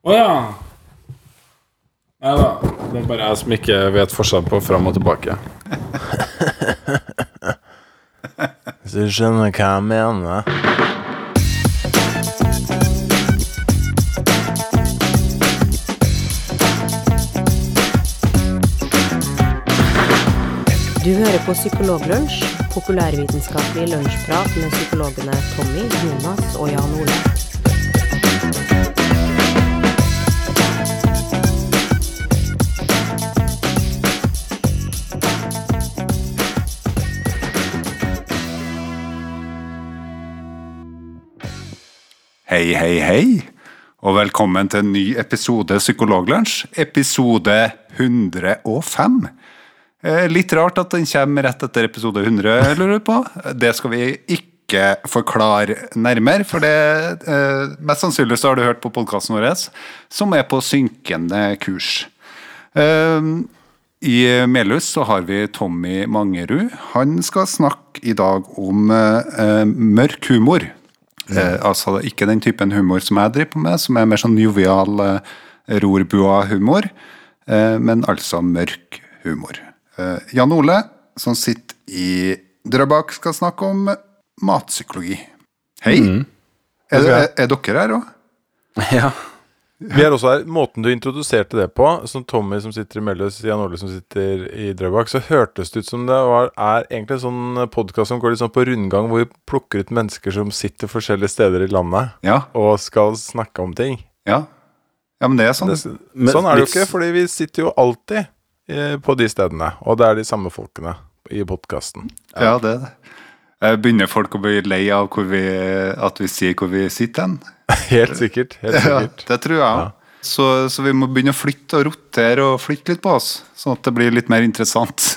Å ja. Nei da. Det er bare jeg som ikke vet forskjell på fram og tilbake. Hvis du skjønner hva jeg mener. Du hører på Psykologlunsj, populærvitenskapelig lunsjprat med psykologene Tommy, Jonas og Jan Ole. Hei, hei, hei, og velkommen til en ny episode Psykologlunsj. Episode 105. Eh, Litt rart at den kommer rett etter episode 100, lurer du på. Det skal vi ikke forklare nærmere, for det eh, Mest sannsynlig så har du hørt på podkasten vår, som er på synkende kurs. Eh, I Melhus så har vi Tommy Mangerud. Han skal snakke i dag om eh, mørk humor. Eh, altså ikke den typen humor som jeg driver på med, som er mer sånn jovial eh, rorbua-humor, eh, men altså mørk humor. Eh, Jan Ole, som sitter i Drøbak, skal snakke om matpsykologi. Hei! Er, er, er dere her òg? Ja. Vi er også her. Måten du introduserte det på, som Tommy som sitter i Melløs, Jan Ole som sitter i Drøbak, så hørtes det ut som det var, er egentlig en sånn podkast som går litt sånn på rundgang, hvor vi plukker ut mennesker som sitter forskjellige steder i landet Ja. og skal snakke om ting. ja. Ja, men det er sånn. Det, Men sånn er det jo ikke, fordi vi sitter jo alltid eh, på de stedene, og det er de samme folkene i podkasten. Ja, det er det. Eh, Begynner folk å bli lei av hvor vi, at vi sier hvor vi sitter hen? Helt sikkert. Helt Ja, det tror jeg òg. Så, så vi må begynne å flytte og rotere og flytte litt på oss, sånn at det blir litt mer interessant.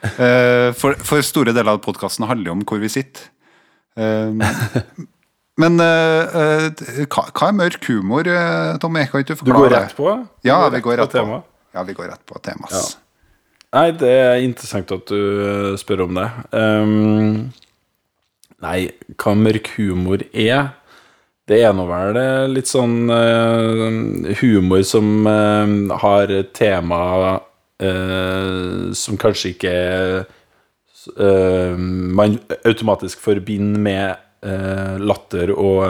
Eh, For, for store deler av podkasten handler jo om hvor vi sitter. Eh, Men hva, er mørk humor, Tommy? Kan ikke du Du går rett på? Ja, vi går rett på. tema? Ja, vi går rett på temas. Ja. Nei, det er interessant at du spør om det. Ehm, nei, hva mørk humor er Det er nå vel eh, litt sånn uh, humor som uh, har tema uh, som kanskje ikke man automatisk forbinder med latter og,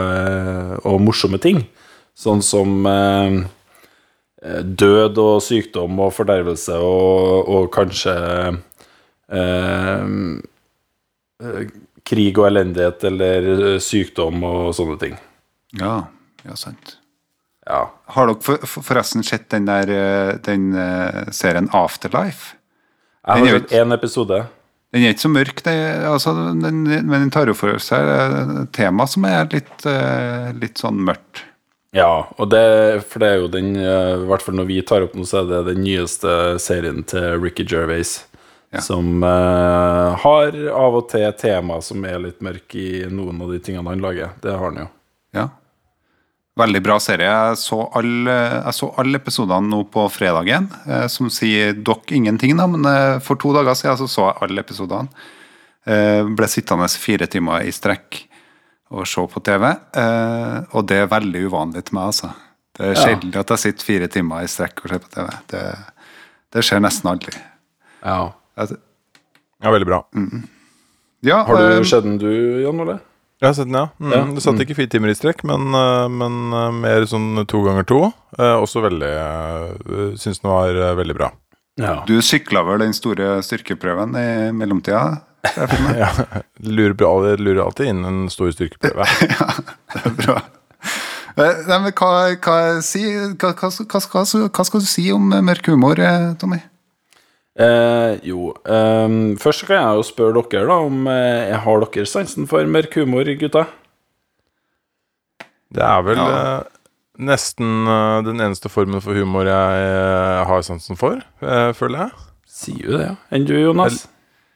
og morsomme ting. Sånn som død og sykdom og fordervelse og, og kanskje krig og elendighet eller eh, sykdom og sånne ting. Ja, ja, sant. Ja. Har dere for, for, forresten sett den der eh, den eh, serien Afterlife? Jeg har sett én episode. Den er ikke så mørk, det, altså, den, men den tar jo for seg et tema som er litt, litt sånn mørkt. Ja, og det, for det er jo den I hvert fall når vi tar opp noe, så er det den nyeste serien til Ricky Gervais. Ja. Som uh, har av og til tema som er litt mørke i noen av de tingene han lager. Det har han jo. Ja. Veldig bra serie. Jeg så alle, alle episodene nå på fredagen, eh, som sier dere ingenting, da, men eh, for to dager siden så, så jeg alle episodene. Eh, ble sittende fire timer i strekk og se på TV, eh, og det er veldig uvanlig til meg, altså. Det er Ja. at jeg sitter fire timer i strekk og ser på TV. Det, det skjer nesten aldri. Ja. Ja, veldig bra. Ja, Har du uh, sett den du, Jan Ole? Jeg har sett den, ja. Mm. Ja. Det satt ikke fire timer i strekk, men, eh, men eh, mer sånn to ganger to. Eh, også veldig Syns den var veldig bra. Ja. Du sykla vel den store styrkeprøven i mellomtida? Ja, lurer, bra, lurer alltid inn en stor styrkeprøve. ja, Det er bra. Nei, men hva, hva, si, hva, hva, hva, hva, hva skal du si om mørk humor, Tommy? Eh, jo, eh, først kan jeg jo spørre dere da om eh, Har dere sansen for mørk humor, gutta? Det er vel Ja. eh, nesten eh, den eneste formen for humor jeg eh, har sansen for, eh, føler jeg. Sier jo det, ja. Enn du, Jonas?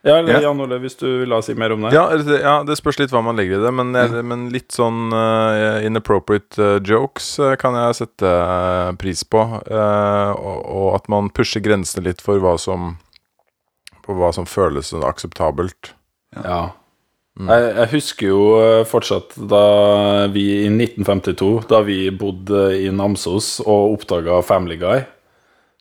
Ja, eller Jan Ole, hvis du vil ha si mer om det? Ja, ja, det spørs litt hva man legger i det, men, jeg- men litt sånn uh, inappropriate eh, jokes uh, kan jeg sette eh, pris på. eh, og, og at man pusher grensene litt for hva som På hva som føles akseptabelt. Ja. Jeg, jeg husker jo eh, fortsatt da vi i 1952, da vi bodde i Namsos og oppdaga Family Guy,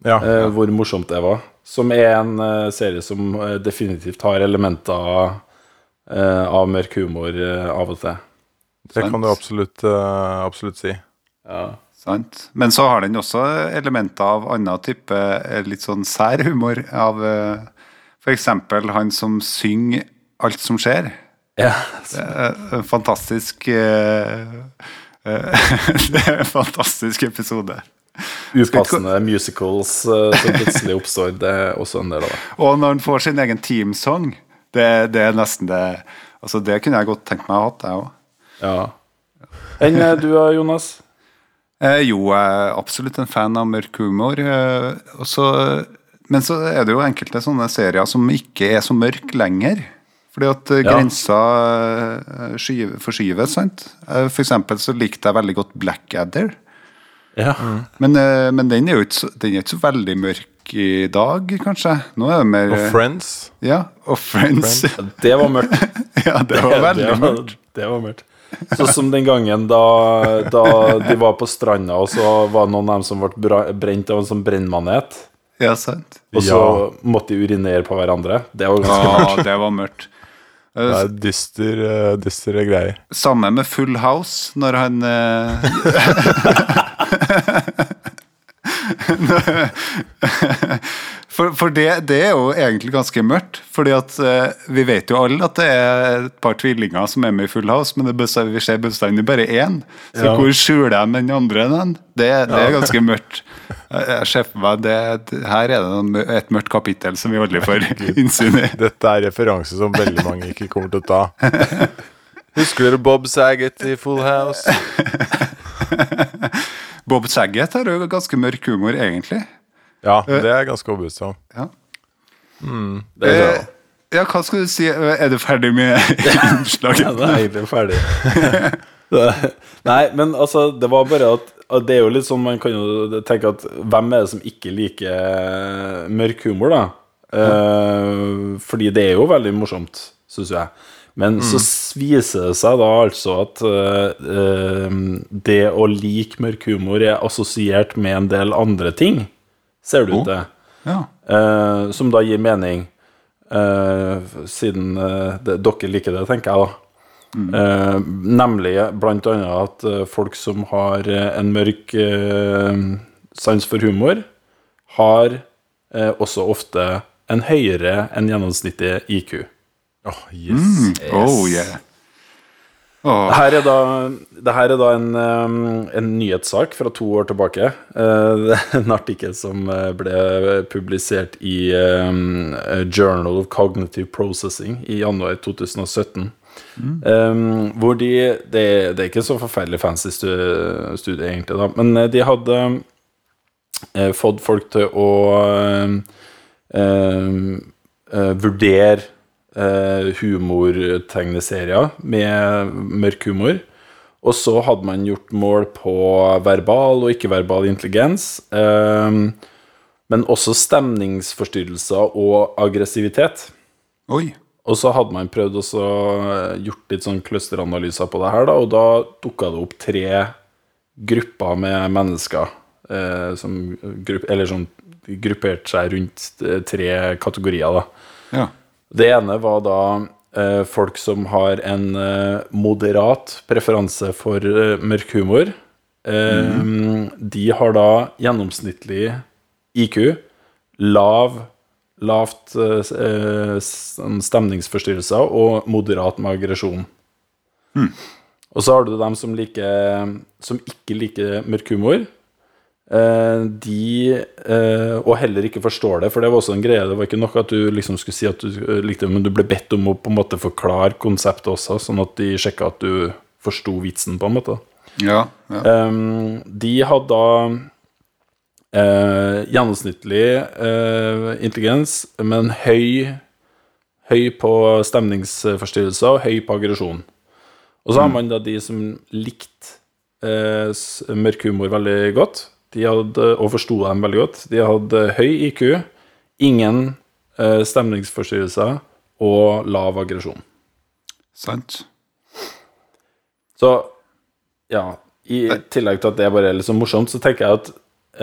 Ja. eh, hvor morsomt det var. Som er en uh, serie som uh, definitivt har elementer eh, av mørk humor av og til. Det kan du absolutt, absolutt si. Ja. Sant? Men så har den også elementer av annen type litt sånn sær humor. Av f.eks. han som synger alt som skjer. ja. En fantastisk Det er en fantastisk episode. Upassende musicals eh, som plutselig oppstår, det er også en del av det. Og når han får sin egen teamsong, det, det er nesten det Altså Det kunne jeg godt tenkt meg å ha hatt, jeg òg. Ja. Enn eh, du da, Jonas? Eh, jo, jeg er absolutt en fan av mørk humor. Eh, også, men så er det jo enkelte sånne serier som ikke er så mørk lenger. Fordi at eh, Ja. grensa eh, forskyves, sant. Eh, for eksempel så likte jeg veldig godt Blackadder. Ja. Men, eh, men den er jo ikke så, den er ikke så veldig mørk i dag, kanskje. Nå er det mer Og eh, Friends. Ja, og Friends. Det var mørkt. ja, det var veldig det, mørkt. Det var mørkt. Sånn som den gangen da, da de var på stranda, og så var det noen av dem som ble brent av en sånn brennmanet. Ja, sant. Og så måtte de urinere på hverandre. Det var ganske Ja, mørkt. det var mørkt. Det er dyster, eh, dystre greier. Samme med Full House, når han For, for det, det er jo egentlig ganske mørkt. Fordi at eh, vi vet jo alle at det er et par tvillinger som er med i Full House, men det bestand, vi ser bestandig bare én. Så Ja. hvor skjuler de den andre? Den? Det, det er ganske mørkt. Jeg ser for meg det, Her er det et mørkt kapittel som vi aldri får innsyn i. Dette er referanse som veldig mange ikke kommer til å ta. Husker dere Bob Saget i Full House? Bob Saget har jo ganske mørk humor, egentlig. Ja, det er ganske overbevist om. Ja. Det er Eh, ja, hva skal du si? Er du ferdig med innslaget? Ja, det er egentlig ferdig. Nei, men altså, det var bare at det er jo litt sånn man kan jo tenke at hvem er det som ikke liker eh, mørk humor, da? Eh, fordi det er jo veldig morsomt, syns jeg. Men så viser det seg da altså at uh, det å like mørk humor er assosiert med en del andre ting, ser det ut til. Ja. Uh, som da gir mening, uh, siden det, dere liker det, tenker jeg da. Eh, nemlig blant annet at folk som har en mørk sans for humor, har også ofte en høyere enn gjennomsnittlig IQ. Åh, yes. Oh yeah. Oh. Det her er da, det her er da en, um, en nyhetssak fra to år tilbake. Eh, det er en artikkel som eh, ble publisert i um, Journal of Cognitive Processing i januar 2017. Um, hvor de det, det er ikke så forferdelig fancy studie, egentlig, da, men eh, de hadde fått folk til å um, eh, vurdere humortegneserier med mørk humor. Og så hadde man gjort mål på verbal og ikke-verbal intelligens. eh, men også stemningsforstyrrelser og aggressivitet. Oi. Og så hadde man prøvd også eh, gjort litt sånn clusteranalyser på det her, da, og da dukka det opp tre grupper med mennesker eh, som Eller sånn grupperte seg rundt eh, tre kategorier, da. Ja. Det ene var da eh, folk som har en eh, moderat preferanse for eh, mørk humor. Eh, De har da gjennomsnittlig IQ, lav, lavt eh, eh, stemningsforstyrrelser og moderat med aggresjon. Og så har du dem som, liker, som ikke liker mørk humor. Eh, de eh, Og heller ikke forstår det, for det var også en greie. Det var ikke nok at du liksom skulle si at du eh, likte men du ble bedt om å på en måte forklare konseptet også, sånn at de sjekka at du forsto vitsen, på en måte. Ja. ja. Um, de hadde da gjennomsnittlig intelligens, men høy, høy på stemningsforstyrrelser og høy på aggresjon. Og så har man da de som likte mørk humor veldig godt, de hadde, og forsto dem veldig godt. De hadde høy IQ, ingen eh, stemningsforstyrrelser og lav aggresjon. Sant? Så ja, i tillegg til at det bare er litt så morsomt, så tenker jeg at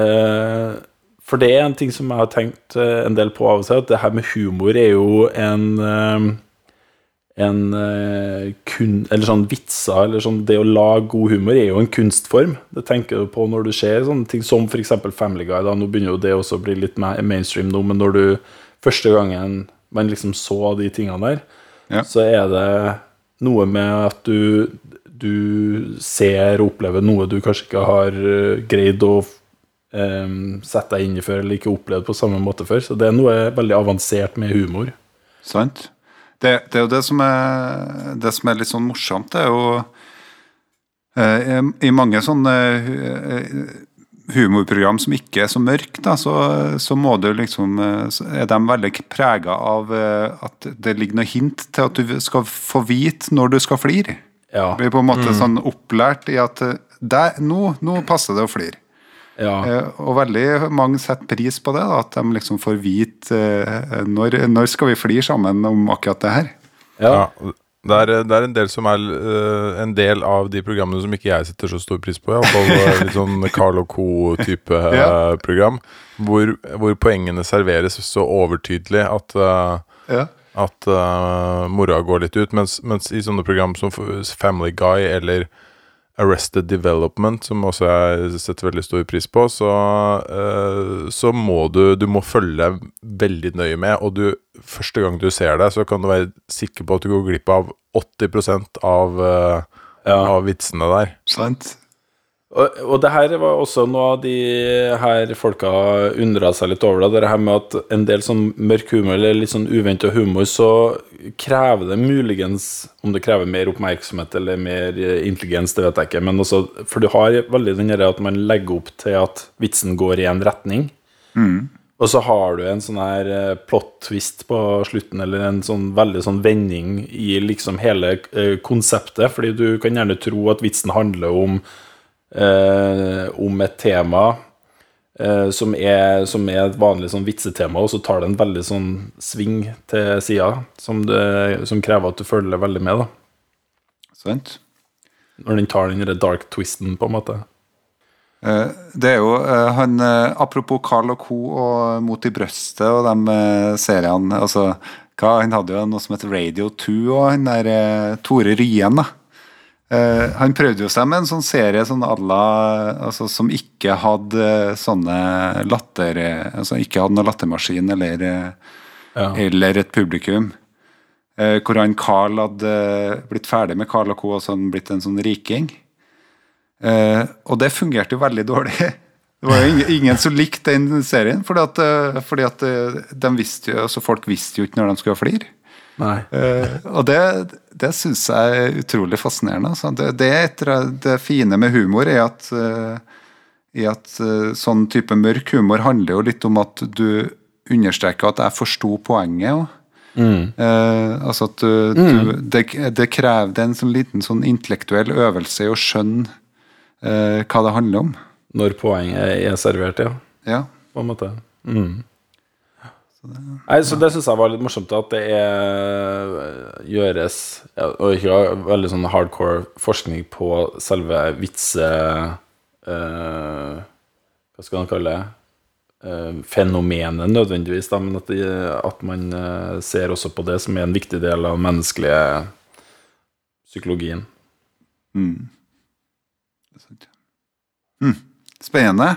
eh, For det er en ting som jeg har tenkt eh, en del på av og til, at det her med humor er jo en eh, en eh, kun, Eller sånn vitser, eller sånn Det å lage god humor er jo en kunstform. Det tenker du på når du ser sånne ting som f.eks. Family Guy. Da. Nå begynner jo det også å bli litt mainstream nå, men når du første gangen man liksom så de tingene der, Ja. så er det noe med at du, du ser og opplever noe du kanskje ikke har eh, greid å um, sette deg inn i før, eller ikke opplevd på samme måte før. Så det er noe veldig avansert med humor. Sant? Det, det er jo det som er, det som er litt sånn morsomt. Det er jo eh, i, mange sånne eh, humorprogram som ikke er så mørke, da, så, så må du liksom eh, er de veldig prega av eh, at det ligger noe hint til at du skal få vite når du skal flire. Ja. Vi er på en måte sånn opplært i at der, nå, nå passer det å flire. Ja. Eh, Og veldig mange setter pris på det, da, at de liksom får vite eh, når, når skal vi flire sammen om akkurat det her. ja. Ja, det er, det er en del som er øh, en del av de programmene som ikke jeg setter så stor pris på. Iallfall litt sånn Carl og Co.-type Ja. program. Hvor, hvor poengene serveres så overtydelig at Ja. at uh, mora går litt ut. Mens, mens i sånne program som Family Guy eller Arrested Development, som også jeg setter veldig stor pris på, så, eh, så må du Du må følge deg veldig nøye med. Og du, første gang du ser det, så kan du være sikker på at du går glipp av 80 av, uh, Ja. av vitsene der. Sant? Og, og det her var også noe av de her folka undra seg litt over. Det her med at en del sånn mørk humor eller litt sånn uventa humor, så krever det muligens Om det krever mer oppmerksomhet eller mer eh, intelligens, det vet jeg ikke. Men også, for du har veldig den der at man legger opp til at vitsen går i en retning. Og så har du en sånn her eh, plot twist på slutten, eller en sånn veldig sånn vending i liksom hele eh, konseptet. Fordi du kan gjerne tro at vitsen handler om om et tema eh, som, er, som er et vanlig sånn vitsetema, og så tar det en veldig sånn sving til sida, som, som krever at du følger veldig med, da. Sant? Når den tar den dark twisten, på en måte. Eh, Det er jo eh, han eh, Apropos Carl og Co. og Mot i brøstet og de eh, seriene altså, hva, Han hadde jo noe som heter Radio 2, og han der eh, Tore Ryen, da. Eh, han prøvde jo seg med en sånn serie sånn alla, altså, som ikke hadde sånne latter altså Ikke hadde noen lattermaskin eller, eh, Ja. eller et publikum. Eh, hvor han Carl hadde blitt ferdig med Carl og Co. og sånn blitt en sånn riking. Eh, og det fungerte jo veldig dårlig. Det var jo ingen, ingen som likte den serien, fordi at, eh, fordi at eh, de visste jo, altså folk visste jo ikke når de skulle flire. Eh, og det, det syns jeg er utrolig fascinerende. Altså. Det, det, etter, det fine med humor er at, uh, i at uh, sånn type mørk humor handler jo litt om at du understreker at jeg forsto poenget. Mm. Eh, altså at du, du, det, det krever er en sånn liten sånn intellektuell øvelse i å skjønne eh, hva det handler om. Når poenget er servert, ja. Ja. på en måte. Mm. Nei, så Det syns jeg var litt morsomt, at det er, gjøres Og ikke veldig sånn hardcore forskning på selve vitse... eh, hva skal man kalle det? Eh, fenomenet nødvendigvis, da, men at, det, at man eh, ser også på det som er en viktig del av den menneskelige psykologien. Mm. Det er sant. Mm. Spennende.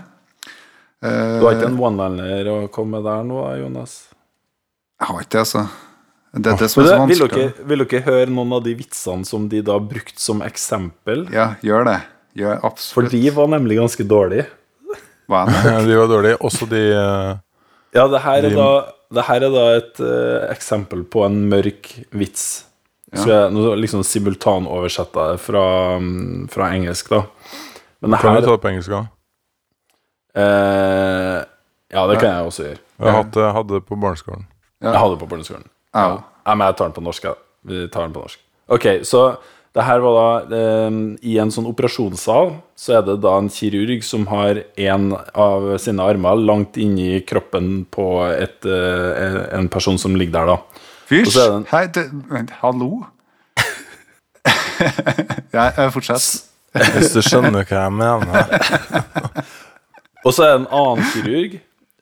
Eh, Du har ikke en one-liner å komme med der nå, Jonas? Jeg har ikke det, altså. Det er det som er så vanskelig. vil, dere, vil dere høre noen av de vitsene som de da brukte som eksempel? Ja, gjør det. Gjør For absolutt. de var nemlig ganske dårlige. Hva er det? de var dårlige. Også de øh, Ja, det her er De- da, det her er da et uh, eksempel på en mørk vits. Så jeg nå liksom simultanoversetter det fra, mm, fra engelsk, da. Men det Kan her du ta det på engelsk òg? Eh, Ja, det kan jeg også gjøre. Jeg hadde, hadde på barneskolen. Ja. Jeg hadde på barneskolen. Ja. Ja, men jeg tar den på norsk. Ja. Vi tar den på norsk. Ok, så det her var da eh, I en sånn operasjonssal så er det da en kirurg som har en av sine armer langt inni kroppen på et, eh, en person som ligger der, da. Fysj! Hei, det, vent, hallo? Ja, fortsett. Hvis du skjønner hva jeg mener. Og så er det en annen kirurg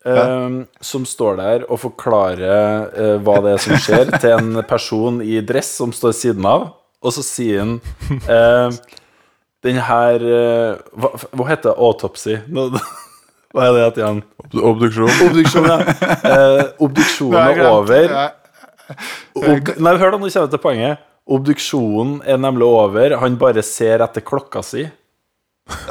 eh, som står der og forklarer eh, hva det er som skjer, til en person i dress som står siden av. Og så sier han eh, Den her eh, hva, hva heter det? Autopsy? Nå, hva er det at igjen? Obduksjon. Obduksjon, ja. Eh, obduksjonen er over. Ob Nei, hør da, nå kommer jeg til poenget. Obduksjonen er nemlig over. Han bare ser etter klokka si.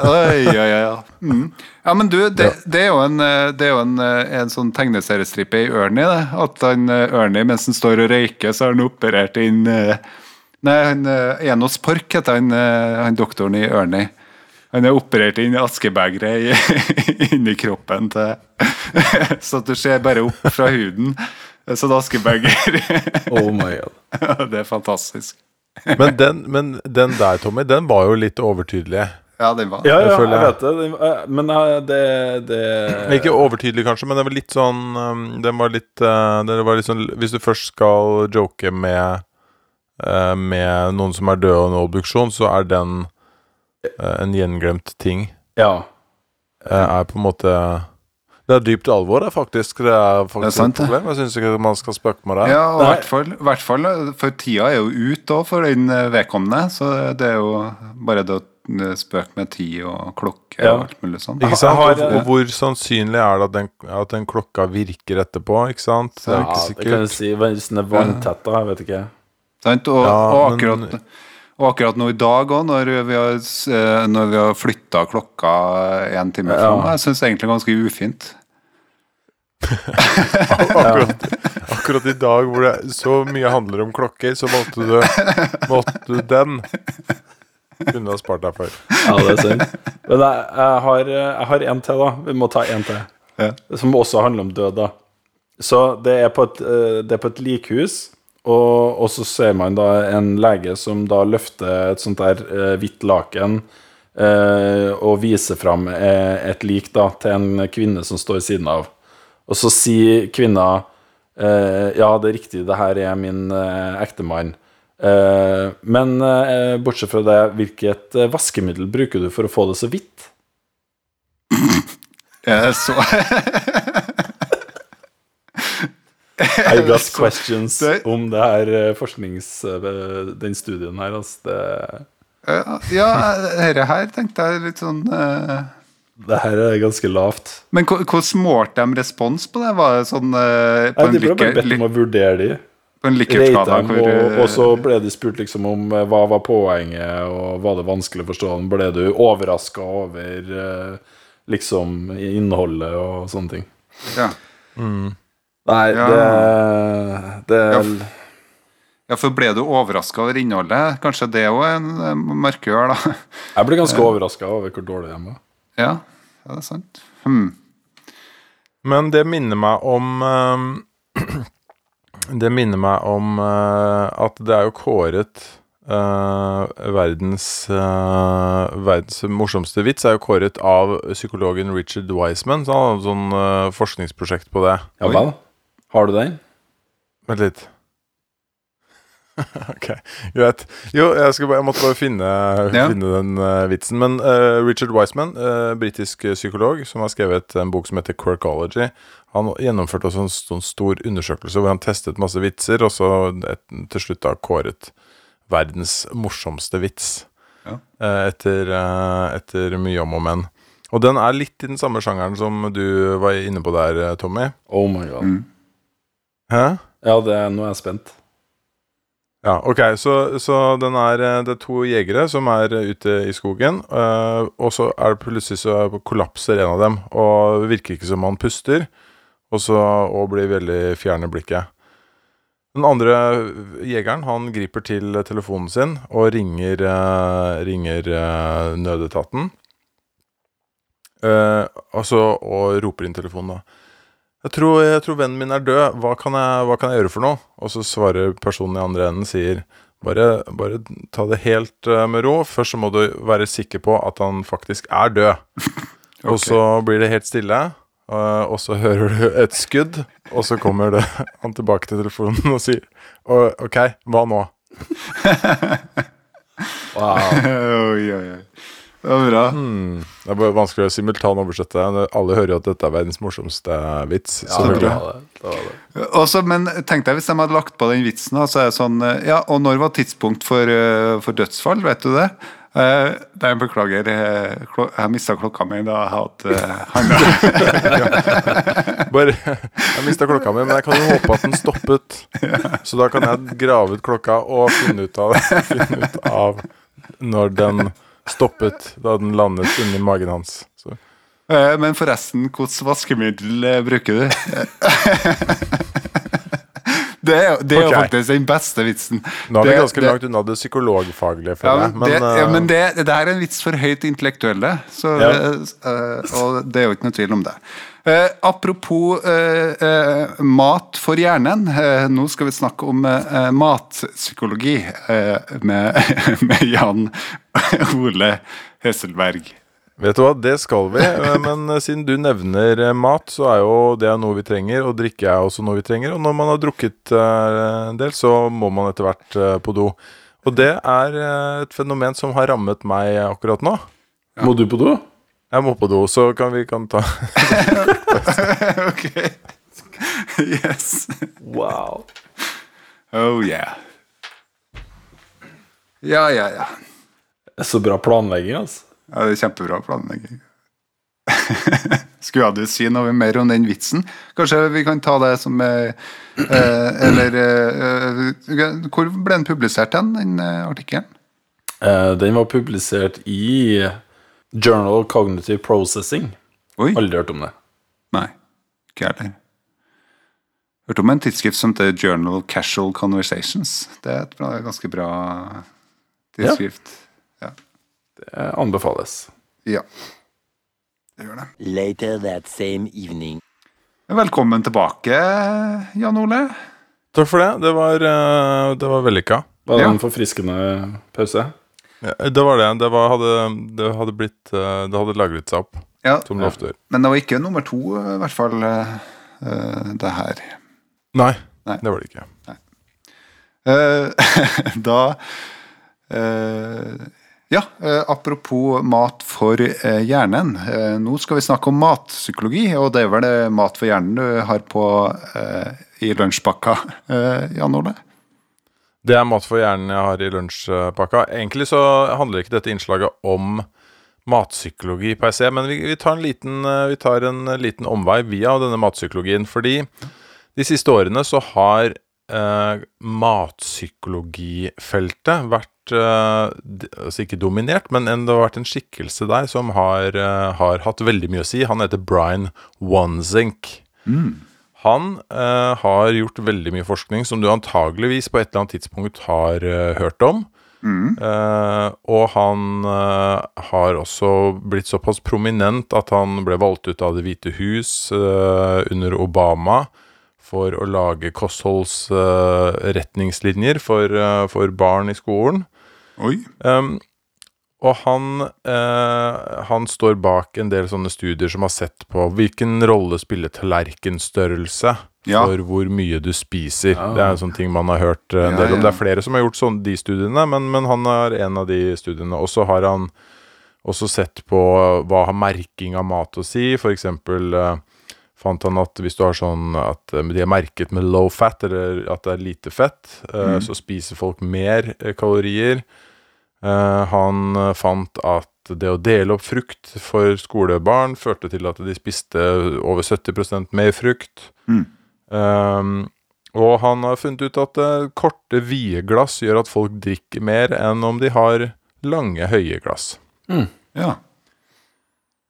Oi, oi, oi. Ja. Mm. ja, men du, det, det er jo en, eh, det er jo en, eh, en sånn tegneseriestripe i Ørni, det. At han Ørni mens han står og røyker, så har han operert inn eh, Nei, han eh, Enos Park heter han, eh, han doktoren i Ørni Han er operert inn i, inni kroppen til Så at du ser bare opp fra huden. Sånn askebeger. Oh my god. det er fantastisk. Men den, men den der, Tommy, den var jo litt overtydelig. Ja, den var Ja, ja, Jeg jeg, føler jeg- vet det. Det- eh, Men eh, det, det Ikke overtydelig, kanskje, men den var litt sånn um, Den var litt uh, det var litt sånn Hvis du først skal joke med uh, Med noen som er død og en obduksjon, så er den uh, en gjenglemt ting. Ja. Uh, er på en måte Det er dypt alvor, det, faktisk. Det er faktisk Det er sant, et problem. Jeg syns ikke man skal spøke med det. Ja, og i hvert fall, hvert fall For tida er jo ute òg for den eh, vedkommende. Så det er jo bare det å spøke med tid og klokke Ja. og alt mulig sånn. Ikke sant? Har- og, hvor sannsynlig er det at den, at den klokka virker etterpå? Ikke sant? Det er ja, ikke det kan du si. Hvis den er vanntett, da. Jeg vet ikke. Sant? Og, Ja, og, men- akkurat, og akkurat nå i dag òg, når vi har, eh, når vi har flytta klokka en time Ja. fram, jeg syns egentlig ganske ufint. Akkurat, akkurat i dag hvor det så mye handler om klokker, så valgte du, valgte du den. Kunne ha spart deg for. Ja, det er synd. Men jeg, jeg, har, jeg har en til, da. Vi må ta en til. Ja. Som også handler om død, da. Så det er på et, eh, det er på et likhus, og, og så ser man da en lege som da løfter et sånt der eh, hvitt laken eh, og viser fram eh, et lik da til en kvinne som står siden av. Og så sier kvinna eh, Ja, det er riktig, det her er min ektemann. Eh, men eh, bortsett fra det, hvilket eh, vaskemiddel bruker du for å få det så hvitt? Så I got Så- questions det- om det her forsknings... Den studien her, altså. Det, Ja, dette her tenkte jeg litt sånn uh, det her er ganske lavt. Men hvor- hvordan målte de respons på det? Var det sånn uh, på, Nei, de ble bare bedt om å vurdere de. På en hvor, og, eh, og så ble de spurt liksom om eh, hva var poenget, og var det vanskelig å forstå den? Ble du overraska over eh, liksom innholdet og sånne ting? ja. Nei, Ja. det, det Ja, ja, for ble du overraska over innholdet? Kanskje det òg er en markør, da? Jeg ble ganske overraska over hvor dårlig de var. Ja, ja det er sant. Hmm. Men det minner meg om ehm, Det minner meg om uh, at det er jo kåret uh, verdens uh, Verdens morsomste vits er jo kåret av psykologen Richard Wiseman. Så han hadde et sånn forskningsprosjekt på det. Ja vel? Har du den? Vent litt. ok, greit. Jo, jeg, skal bare, jeg måtte bare finne, Ja. finne den uh, vitsen. Men uh, Richard Wiseman, uh, britisk psykolog, som har skrevet en bok som heter Quirkology, han gjennomførte også en sånn stor undersøkelse hvor han testet masse vitser, og så et, til slutt da kåret verdens morsomste vits. Ja. eh, etter, eh, etter mye om og men. Og den er litt i den samme sjangeren som du var inne på der, eh, Tommy. Oh my god. Mm. Hæ? Ja, det, nå er jeg spent. Ja, ok, så, så den er, det er to jegere som er ute i skogen, eh, og så er det plutselig så kollapser en av dem, og det virker ikke som han puster, og så og blir veldig fjerne blikket. Den andre jegeren, han griper til telefonen sin og ringer, eh, ringer eh, nødetaten, eh, altså, og roper inn telefonen da. Jeg tror, jeg tror vennen min er død. Hva kan, jeg, hva kan jeg gjøre for noe? Og så svarer personen i andre enden sier bare, bare ta det helt eh, med ro. Først så må du være sikker på at han faktisk er død. Og så blir det helt stille, og så hører du et skudd, og så kommer det, han tilbake til telefonen og sier OK, hva nå? Wow. oi, oi, oi. Det var bra. Hmm. Det er bare vanskelig å simultanoversette. Alle hører jo at dette er verdens morsomste vits. Ja, det var det. det, var det. Også, men tenk deg hvis de hadde lagt på den vitsen, og så er det sånn eh, Ja, og når var tidspunkt for, eh, for dødsfall, vet du det? Eh, jeg beklager, eh, jeg mista klokka mi da jeg hadde uh, handla. Bare, jeg mista klokka mi, men jeg kan jo håpe at den stoppet. Så da kan jeg grave ut klokka og finne ut av, finne ut av når den stoppet da den landet inni magen hans. Så. Eh, men forresten, hvilket vaskemiddel eh, bruker du? det er, det er okay. jo faktisk den beste vitsen. Nå er vi Det- ganske det- langt unna det psykologfaglige, Ja, men, men, det, ja, eh, men det, det her er en vits for høyt intellektuelle, så, Ja. uh, og det er jo ikke noe tvil om det. Uh, apropos uh, eh, mat for hjernen. Eh, nå skal vi snakke om eh, matpsykologi eh, med, med Jan Ole Høselberg. Vet du hva, det skal vi. eh, Men eh, siden du nevner eh, mat, så er jo det noe vi trenger. Og drikke er også noe vi trenger. Og når man har drukket en del, så må man etter hvert på do. Og det er et fenomen som har rammet meg akkurat nå. Må du på do? Jeg må på do, så kan vi kan ta ok. Yes. Wow. Oh yeah. Ja, ja, ja. Så bra planlegging, altså. Ja, det er kjempebra planlegging. Skulle du si noe mer om den vitsen? Kanskje vi kan ta det som eh, eh, Eller eh, eh, Hvor ble den publisert hen, den eh, artikkelen? Eh, den var publisert i Journal of Cognitive Processing. Oi. Aldri hørt om det. Nei, ikke jeg heller. Hørte om en tidsskrift som heter Journal of Casual Conversations. Det er et bra, ganske bra tidsskrift. Ja. Det anbefales. ja. Det gjør det. Later that same evening. Velkommen tilbake, Jan Ole. Takk for det. Det var, eh, det var vellykka. Var det Ja. en forfriskende pause? Ja, Det var det. Det, var, hadde, det hadde blitt eh, Det hadde lagret seg opp, Ja, som det ofte gjør. Men det var ikke nummer to, i hvert fall, eh, eh, det her. Nei, Nei. det var det ikke. Eh, da eh, Ja, eh, apropos mat for eh, hjernen. Eh, nå skal vi snakke om matpsykologi, og det er vel det mat for hjernen du har på i lunsjpakka, Jan Ole? Det er mat for hjernen jeg har i lunsjpakka. Egentlig så handler ikke dette innslaget om matpsykologi per se, men vi, vi, tar en liten, vi tar en liten omvei via denne matpsykologien. Fordi de siste årene så har eh, matpsykologifeltet vært altså ikke dominert, men en, det har vært en skikkelse der som har, eh, har hatt veldig mye å si. Han heter Brian Wanzink. Han eh, har gjort veldig mye forskning som du antageligvis på et eller annet tidspunkt har eh, hørt om. Eh, og han eh, har også blitt såpass prominent at han ble valgt ut av Det hvite hus eh, under Obama for å lage kostholdsretningslinjer for, eh, for barn i skolen. Oi. Um, og han, eh, han står bak en del sånne studier som har sett på hvilken rolle spiller tallerkenstørrelse Ja. for hvor mye du spiser. Ja. Det er en sånn ting man har hørt eh, en Ja, del om. ja. Det er flere som har gjort sånn, de studiene, men, men han er en av de studiene. Og så har han også sett på hva har merking av mat å si. For eksempel eh, fant han at hvis du har sånn at eh, de er merket med low fat, eller at det er lite fett, eh, så spiser folk mer kalorier. Eh, han eh, fant at det å dele opp frukt for skolebarn førte til at de spiste over 70 mer frukt. Mm. Um, og han har funnet ut at eh, korte, vide glass gjør at folk drikker mer enn om de har lange, høye glass. Ja.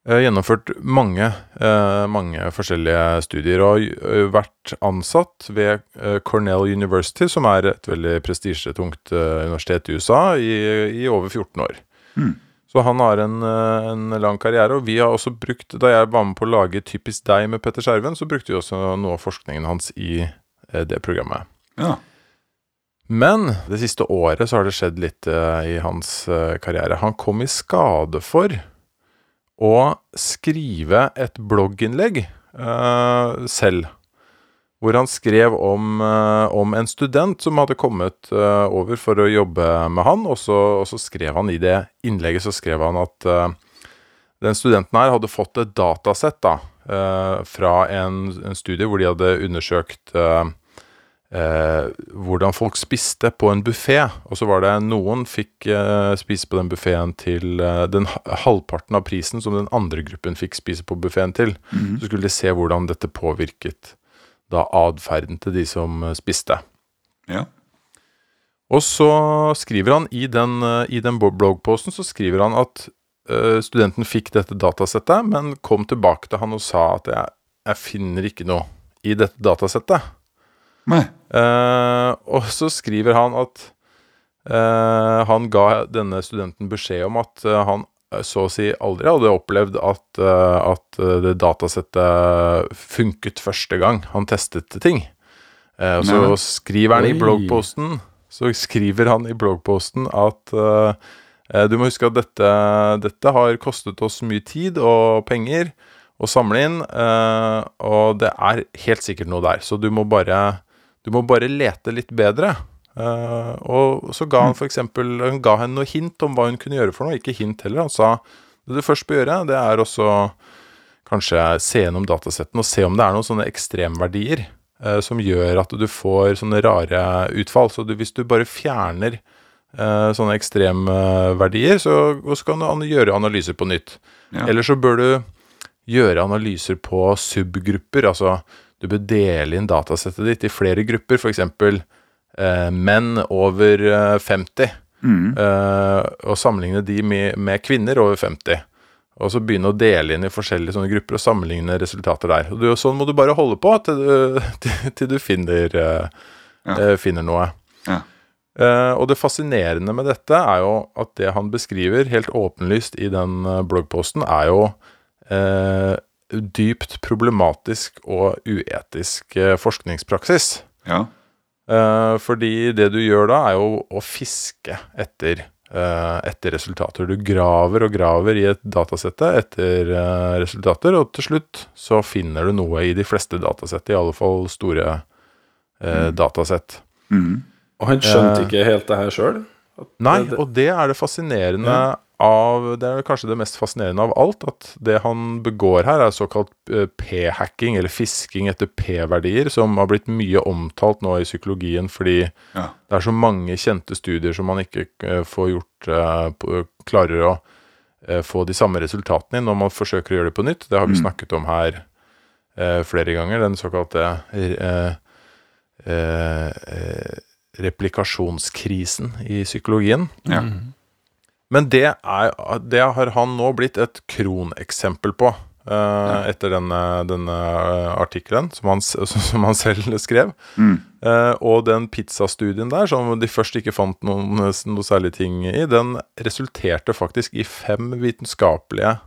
Har gjennomført mange, eh, mange forskjellige studier og eh, vært ansatt ved eh, Cornell University, som er et veldig prestisjetungt eh, universitet i USA, i, i over 14 år. Mm. Så han har en, eh, en lang karriere, og vi har også brukt Da jeg var med på å lage Typisk deg med Petter Skjerven, så brukte vi også noe av forskningen hans i eh, det programmet. ja. Men det siste året så har det skjedd litt eh, i hans eh, karriere. Han kom i skade for å skrive et blogginnlegg uh, selv. hvor han skrev om, uh, om en student som hadde kommet uh, over for å jobbe med han, og så, og så skrev han i det innlegget så skrev han at den studenten her hadde fått et datasett da, fra en, en studie hvor de hadde undersøkt eh, hvordan folk spiste på en buffé. Og så var det noen fikk eh, spise på den buffeen til eh, den halvparten av prisen som den andre gruppen fikk spise på buffeen til. Så skulle de se hvordan dette påvirket da atferden til de som eh, spiste. Ja. Og så skriver han i den, eh, i den bloggposten så skriver han at eh, studenten fikk dette datasettet, men kom tilbake til han og sa at jeg, jeg finner ikke noe i dette datasettet. Eh, og så skriver han at eh, han ga denne studenten beskjed om at eh, han så å si aldri hadde opplevd at, at det datasettet funket første gang han testet ting. Eh, og så Nei. skriver han i bloggposten Så skriver han i bloggposten at du må huske at dette, dette har kostet oss mye tid og penger å samle inn, eh, og det er helt sikkert noe der. Så du må bare, du må bare lete litt bedre. Uh, og så ga han for eksempel hun ga henne noe hint om hva hun kunne gjøre for noe. Ikke hint heller. Han sa det du først bør gjøre, det er også kanskje se gjennom datasetten og se om det er noen sånne ekstremverdier uh, som gjør at du får sånne rare utfall. Så du, hvis du bare fjerner uh, sånne ekstremverdier, så, så kan du gjøre analyser på nytt. Ja. Eller så bør du gjøre analyser på subgrupper. Altså du bør dele inn datasettet ditt i flere grupper, f.eks. Eh, menn over eh, 50. Mm. eh, og sammenligne de med, med kvinner over 50. Og så begynne å dele inn i forskjellige sånne grupper og sammenligne resultater der. Og du, sånn må du bare holde på til du, til, til du finner, eh, Ja. eh, finner noe. Ja. Eh, og det fascinerende med dette er jo at det han beskriver helt åpenlyst i den eh, bloggposten, er jo eh, dypt problematisk og uetisk eh, forskningspraksis. Ja. Eh, fordi det du gjør da, er jo å fiske etter, eh, etter resultater. Du graver og graver i et datasette etter eh, resultater, og til slutt så finner du noe i de fleste datasett, i alle fall store eh, datasett. Mm. Og han skjønte Eh. ikke helt det her sjøl? Nei, og det er det fascinerende Ja. Av Det er kanskje det mest fascinerende av alt, at det han begår her, er såkalt eh, p-hacking, eller fisking etter p-verdier, som har blitt mye omtalt nå i psykologien fordi Ja. det er så mange kjente studier som man ikke eh, får gjort eh, klarer å få de samme resultatene i når man forsøker å gjøre det på nytt. Det har vi Mm. snakket om her flere ganger, den såkalte eh, eh, eh, replikasjonskrisen i psykologien. Ja. Men det, er, det har han nå blitt et kroneksempel på. eh, Etter denne, denne eh, artikkelen som han, som han selv skrev. Mm. Uh, og den pizzastudien der, som de først ikke fant noen, noe særlig ting i, den resulterte faktisk i fem vitenskapelige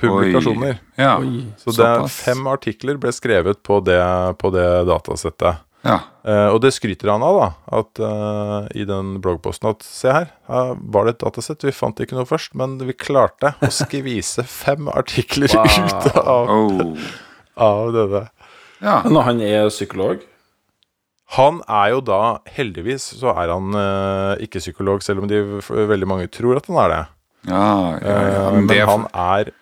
publikasjoner. Ja. Oi. Så det fem artikler ble skrevet på det, på det datasettet. Ja. Uh, og det skryter han av, da. At, uh, I den bloggposten at se her, her var det et datasett. Vi fant ikke noe først, men vi klarte å skvise fem artikler Wow. ut av, Oh. av denne. Ja. Men han er psykolog? Han er jo da, heldigvis, så er han uh, ikke psykolog, selv om de veldig mange tror at han er det. Ja, ja, ja. Men men han er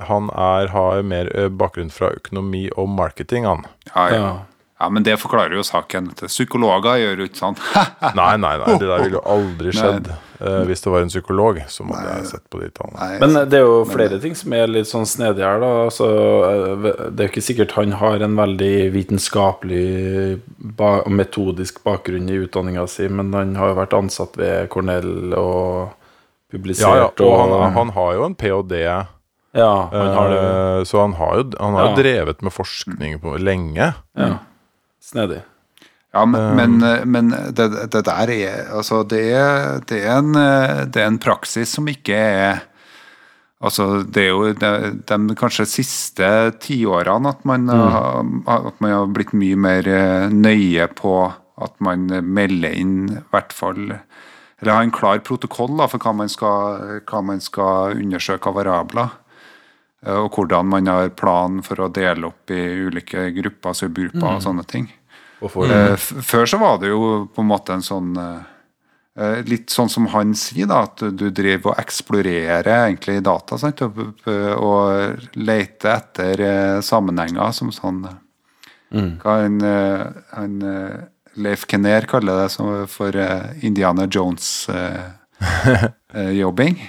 han er, har mer bakgrunn fra økonomi og marketing, han. ja, ja. Ja. men det forklarer jo saken. Psykologer gjør jo ikke sånn. Nei, nei, nei, det der ville jo aldri skjedd uh, hvis det var en psykolog som hadde sett på de tallene. Nei, Men det er jo flere ting som er litt sånn snedige her, da. Altså, eh, det er jo ikke sikkert han har en veldig vitenskapelig ba metodisk bakgrunn i utdanninga si, men han har jo vært ansatt ved Cornell og publisert Ja, ja, og han, han har jo en ph.d., Ja, han har det. eh, så han har jo, han har jo Ja. drevet med forskning på lenge. Ja. Snedig. Ja, men, Um, men, eh, men det, det der er Altså, det er, det, er en, eh, det er en praksis som ikke er Altså, det er jo de, de kanskje siste tiårene at man, har, at man har blitt mye mer eh, nøye på at man melder inn i hvert fall Eller har en klar protokoll da, for hva man skal, hva man skal undersøke av variabler. og hvordan man har plan for å dele opp i ulike grupper, subgrupper og sånne ting. Eh, Før så var det jo på en måte en sånn eh, eh, Litt sånn som han sier, da, at du driver og eksplorerer egentlig data. Sant? Og, og leter etter eh, sammenhenger som sånn Mm. Hva han, eh, han Leif Kenner kaller det som for eh, Indiana Jones-jobbing.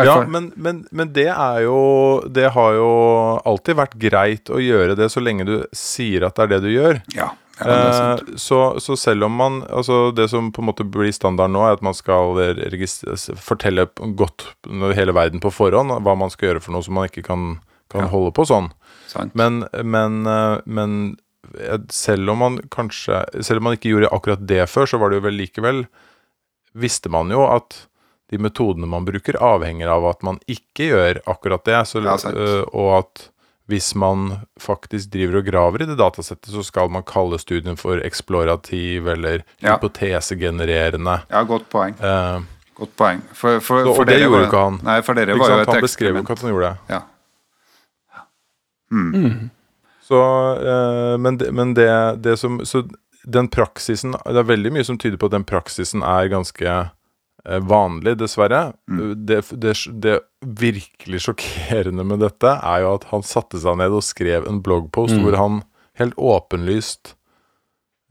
Ja, men, men, men det er jo Det har jo alltid vært greit å gjøre det så lenge du sier at det er det du gjør. ja, ja. Eh, så, så selv om man Altså Det som på en måte blir standard nå, er at man skal fortelle godt hele verden på forhånd hva man skal gjøre for noe, som man ikke kan, kan Ja. holde på sånn. sant. Men, men, eh, men eh, selv om man kanskje Selv om man ikke gjorde akkurat det før, så var det jo vel likevel Visste man jo at de metodene man bruker, avhenger av at man ikke gjør akkurat det. Så, Ja, og at hvis man faktisk driver og graver i det datasettet, så skal man kalle studien for eksplorativ eller Ja. hypotesegenererende. Ja, godt poeng. Eh, Godt poeng. For, for, Så- og for det gjorde var- jo ikke han. Nei, for dere ikke var jo sant? et Han beskrev jo ikke at han gjorde det. Ja. Så, eh, men det, men det, det som Så den praksisen Det er veldig mye som tyder på at den praksisen er ganske eh, vanlig, dessverre. Det, det, det virkelig sjokkerende med dette er jo at han satte seg ned og skrev en bloggpost hvor han helt åpenlyst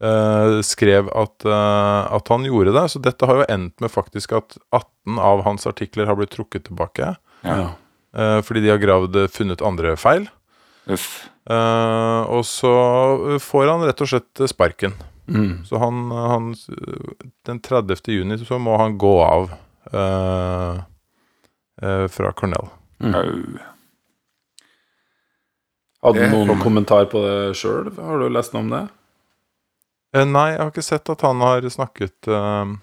uh, skrev at, uh, at han gjorde det. Så dette har jo endt med faktisk at 18 av hans artikler har blitt trukket tilbake. Ja. Uh, fordi de har gravd funnet andre feil. Eh, og så får han rett og slett sparken. Mm. Så han, han Den 30. juni så må han gå av eh, eh, fra Cornell. Mm. Hadde du noen kommer. kommentar på det sjøl? Har du lest noe om det? Eh, nei, jeg har ikke sett at han har snakket eh,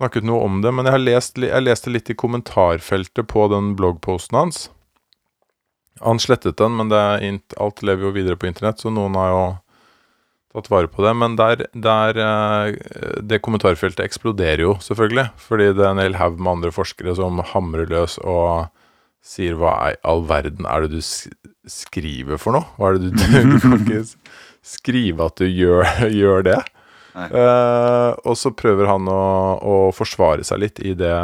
Snakket noe om det, men jeg har lest, jeg leste litt i kommentarfeltet på den bloggposten hans. Han slettet den, men det er int, alt lever jo videre på internett, så noen har jo tatt vare på det. Men der, der eh, Det kommentarfeltet eksploderer jo, selvfølgelig. Fordi det er en hel haug med andre forskere som hamrer løs og sier hva i all verden er det du skriver for noe? Hva er det du, du kan ikke skrive at du gjør, gjør det? Eh, og så prøver han å, å forsvare seg litt i det,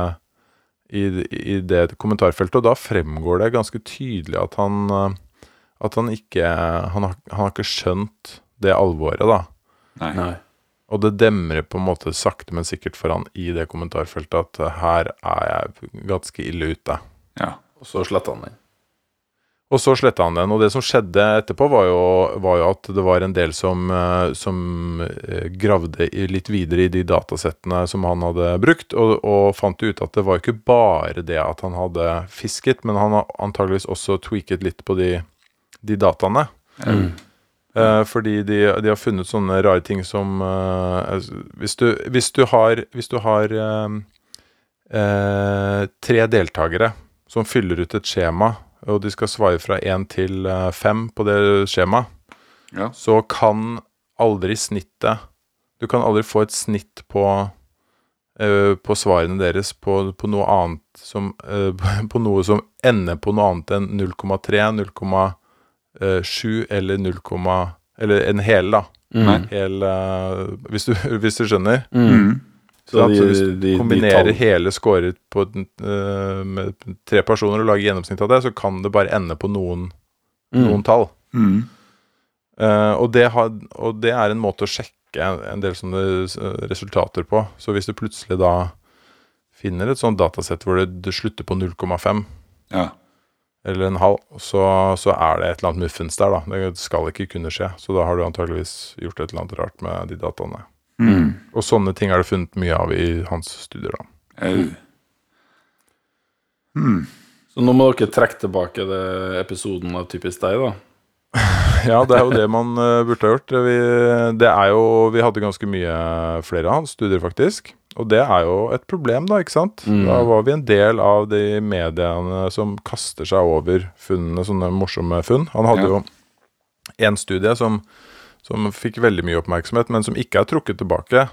i, i det kommentarfeltet, og da fremgår det ganske tydelig at han eh, At han ikke Han har, han har ikke skjønt det alvoret, da. Nei. Nei. Og det demrer på en måte sakte, men sikkert for han i det kommentarfeltet at eh, her er jeg ganske ille ute. Ja. Og så sletta han den. Og så sletta han den. Og det som skjedde etterpå, var jo, var jo at det var en del som, eh, som eh, gravde litt videre i de datasettene som han hadde brukt, og, og fant ut at det var ikke bare det at han hadde fisket, men han har antageligvis også tweaket litt på de, de dataene. Mm. Eh, fordi de, de har funnet sånne rare ting som altså, hvis, du, hvis du har, hvis du har eh, tre deltakere som fyller ut et skjema, og de skal svare fra én til fem på det skjemaet, Ja. så kan aldri snittet Du kan aldri få et snitt på på svarene deres på, på noe annet som På noe som ender på noe annet enn 0,3, 0,7 eller 0, eller en hel, da. Nei. Hel, uh, hvis, du, hvis du skjønner. Mm. Så Sant? de, så hvis du de kombinerer de hele scoret på, uh, med tre personer og lager gjennomsnitt av det, så kan det bare ende på noen, Mm. noen tall. Mm. Eh, og, det har, og det er en måte å sjekke en, en del sånne eh, resultater på. Så hvis du plutselig da finner et sånt datasett hvor det, det slutter på 0,5 Ja. Eller en halv, så, så er det et eller annet muffens der, da. Det skal ikke kunne skje. Så da har du antageligvis gjort et eller annet rart med de dataene. Mm. Og sånne ting er det funnet mye av i hans studier, da. Au. Mm. Så nå må dere trekke tilbake det episoden av Typisk deg, da. Ja, det er jo det man eh, burde ha gjort. Vi, det er jo, vi hadde ganske mye flere av hans studier, faktisk. Og det er jo et problem, da, ikke sant? Mm. Da var vi en del av de mediene som kaster seg over funnene, sånne morsomme funn. Han hadde Ja. jo én studie som, som fikk veldig mye oppmerksomhet, men som ikke er trukket tilbake.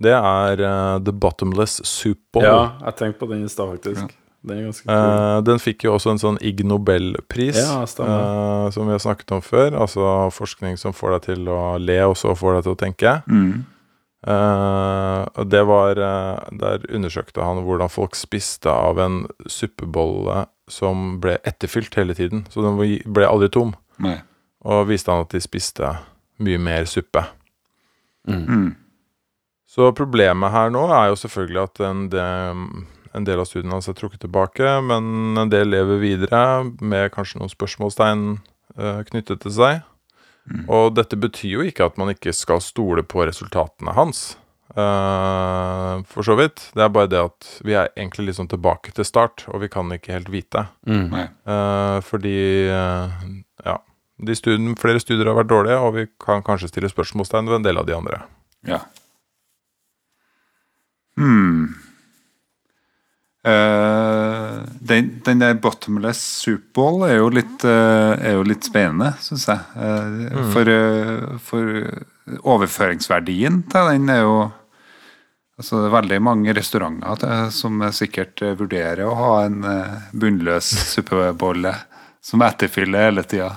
Det er uh, The Bottomless Soup Bowl. Ja, jeg tenkte på den i stad, faktisk. Den er ganske kul. Eh, den fikk jo også en sånn Ig Nobel-pris, Ja, eh, som vi har snakket om før. Altså forskning som får deg til å le, og så får deg til å tenke. Mm. Eh, og det var uh, Der undersøkte han hvordan folk spiste av en suppebolle som ble etterfylt hele tiden. Så den ble aldri tom. Nei. Og viste han at de spiste mye mer suppe. Mm. Så problemet her nå er jo selvfølgelig at en del, en del av studiene hans er trukket tilbake, men en del lever videre med kanskje noen spørsmålstegn uh, knyttet til seg. Og dette betyr jo ikke at man ikke skal stole på resultatene hans. Uh, for så vidt. Det er bare det at vi er egentlig sånn tilbake til start, og vi kan ikke helt vite. Mm. Eh, fordi uh, ja, de studien, flere studier har vært dårlige, og vi kan kanskje stille spørsmålstegn ved en del av de andre. Ja. Hmm. Eh, den, den der bottomless superball er jo litt, uh, er jo litt spennende, syns jeg. Eh, For, eh, for overføringsverdien til den er jo Altså, det er veldig mange restauranter som sikkert vurderer å ha en bunnløs suppebolle som etterfyller hele tida.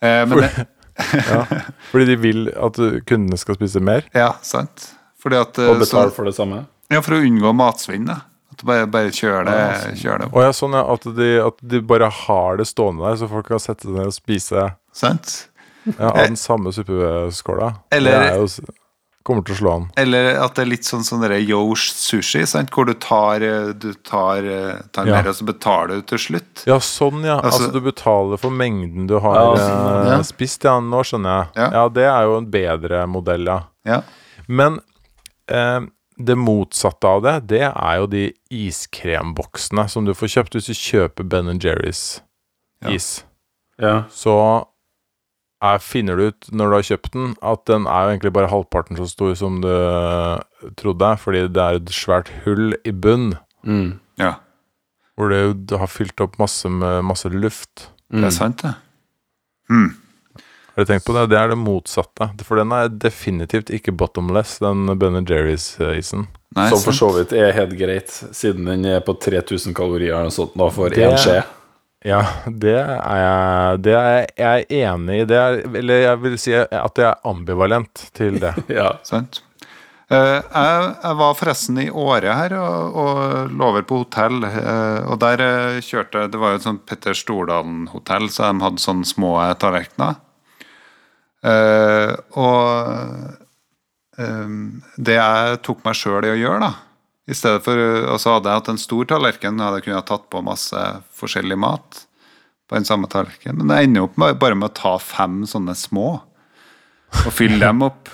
Men det, Fordi de vil at uh, kundene skal spise mer. ja, sant. Fordi at Og betale for det samme. Ja, for å unngå matsvinn, da. At du bare, bare kjører det, kjører det. Og ja, sånn at de, at de bare har det stående der, så folk kan sette seg ned og spise Sant? ja, av den samme suppeskåla. Eller- Det er jo, kommer til å slå an. Eller at det er litt sånn sånn derre Yosh sushi, sant? hvor du tar, eh, du tar, eh, tar Ja. mer, og så betaler du til slutt. Ja, sånn, ja. Altså- Altså, du betaler for mengden du har Ja, sånn, eh, ja. spist. Ja, nå skjønner jeg. Ja. Ja. det er jo en bedre modell, ja. Ja. Men eh, det motsatte av det, det er jo de iskremboksene som du får kjøpt hvis du kjøper Ben Jerry's Ja. is. Ja. Så er, finner du ut når du har kjøpt den, at den er jo egentlig bare halvparten så stor som du eh, trodde, fordi det er et svært hull i bunn, Mm. ja. hvor det, du har fylt opp masse med masse luft. Det Mm. er sant, det. Hmm. Har du tenkt på det? Det er det motsatte. For den er definitivt ikke bottomless, den Ben Jerry's-isen. Nei, Som for så vidt er helt greit, siden den er på 3000 kalorier eller noe sånt da for én skje. Ja, det er jeg Det er jeg enig i. Det er, eller jeg vil si at jeg er ambivalent til det. Ja. Sant. Uh, jeg, jeg var forresten i Åre her og, og lå over på hotell. Uh, og der eh, kjørte Det var jo et sånt Petter Stordalen-hotell, så de hadde sånne små tallerkener. Eh, og um, det jeg tok meg sjøl i å gjøre, da I stedet for Og så hadde jeg hatt en stor tallerken, hadde kunnet tatt på masse forskjellig mat på den samme tallerken, Men jeg ender opp med, bare med å ta fem sånne små og fylle dem opp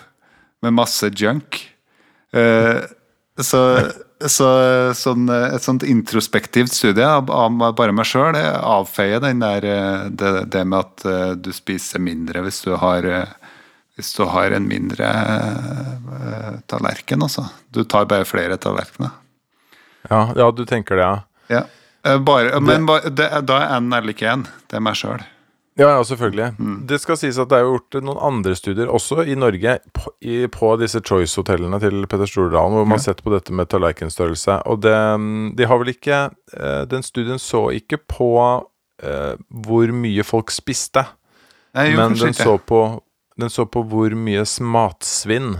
med masse junk. Uh, så så sånn, eh, et sånt introspektivt studie av, av bare meg sjøl avfeier den der, eh, det, det med at eh, du spiser mindre hvis du har hvis du har en mindre uh, tallerken, altså. Du tar bare flere tallerkener. Ja, ja du tenker det, ja. Ja. Bare, men bare, det, da er en eller ikke en. Det er meg sjøl. Ja, ja, selvfølgelig. Det skal sies at det er jo gjort noen andre studier også i Norge på, i, på disse Choice-hotellene til Petter Stordalen, hvor man har sett på dette med tallerkenstørrelse. Og det, de har vel ikke eh, Den studien så ikke på uh, hvor mye folk spiste, Nei, jo, men den så, på, den så på hvor mye matsvinn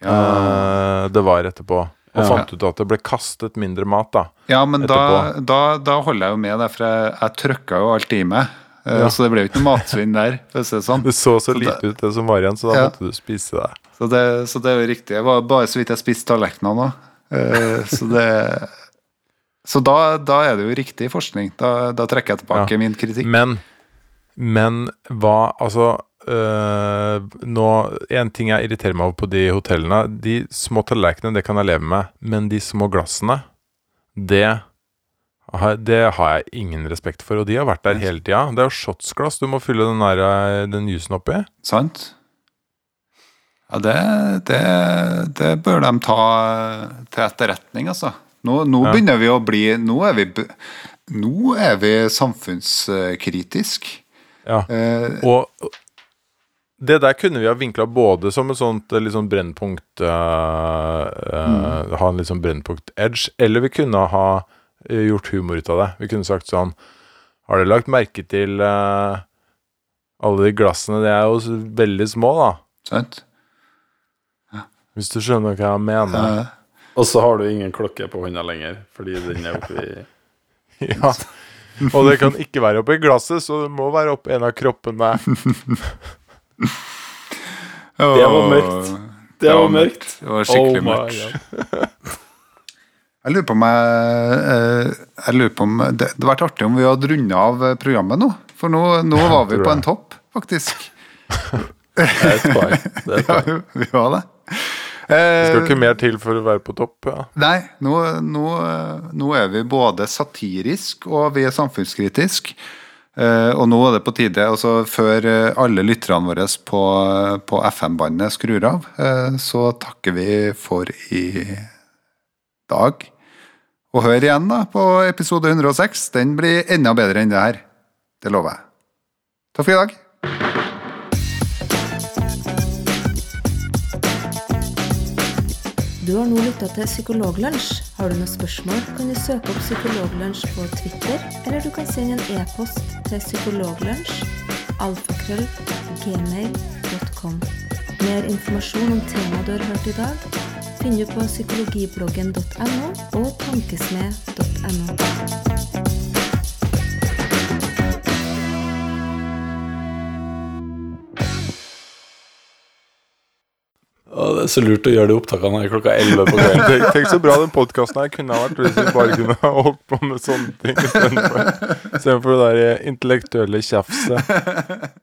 Ja. uh, det var etterpå. Og Ja. fant ut at det ble kastet mindre mat, da. Ja, men da, da, da holder jeg jo med, for jeg, jeg trykka jo alt i meg. Eh, Så det ble jo ikke noe matsvinn der, det sånn. Det så så Så lite ut, det som var igjen, så da Ja. måtte du spise det. Så det, så det er jo riktig. Det var bare så vidt jeg spiste tallerkenene. Eh, Så det Så da, da er det jo riktig forskning. Da, da trekker jeg tilbake Ja. min kritikk. Men, men hva Altså øh, Nå En ting jeg irriterer meg over på de hotellene De små tallerkenene, det kan jeg leve med. Men de små glassene, det det har jeg ingen respekt for. Og de har vært der hele tida. Det er jo shotsglass du må fylle den, der, øh, den jusen oppi. Sant? Ja, det, det, det bør de ta til etterretning, altså. Nå, nå Ja. begynner vi å bli Nå er vi, nå er vi samfunnskritisk. Ja. Eh, Og det der kunne vi ha vinkla både som et sånt eh, sånn brennpunkt øh, øh, Ha en litt sånn brennpunkt-edge, eller vi kunne ha eh, gjort humor ut av det. Vi kunne sagt sånn Har dere lagt merke til uh, alle de glassene? De er jo veldig små, da. Sant? Hvis du skjønner hva jeg mener. Ja. Og så har du ingen klokke på hånda lenger, fordi den er oppi Ja. Og det kan ikke være oppi glasset, så det må være oppi en av kroppene. Det var mørkt. Det var mørkt. Det var skikkelig Oh mørkt. Jeg lurer på om jeg, eh, jeg lurer på om Det hadde vært artig om vi hadde runda av eh, programmet nå. For nå, nå var vi på en topp, faktisk. Det er et poeng. Det er et Ja, vi var det. Det Eh, skal ikke mer til for å være på topp. Ja. Nei, nå, nå, nå er vi både satirisk og vi er samfunnskritisk. Eh, og nå er det på tide, altså før eh, alle lytterne våre på, på FM-bandet skrur av, eh, så takker vi for i dag. Og hør igjen da på episode 106. Den blir enda bedre enn det her. Det lover jeg. Takk for i dag. Du har nå lytta til Psykologlunsj. Har du noen spørsmål, kan du søke opp Psykologlunsj på Twitter, eller du kan sende en e-post til psykologlunsj alfakrøll. Mer informasjon om temaet du har hørt i dag, finner du på psykologibloggen.no og tankesmed.no. Det er så lurt å gjøre de opptakene her klokka 11 på kvelden. Tenk, tenk så bra den podkasten her kunne ha vært hvis vi bare kunne ha holdt på med sånne ting istedenfor istedenfor det der intellektuelle tjafset.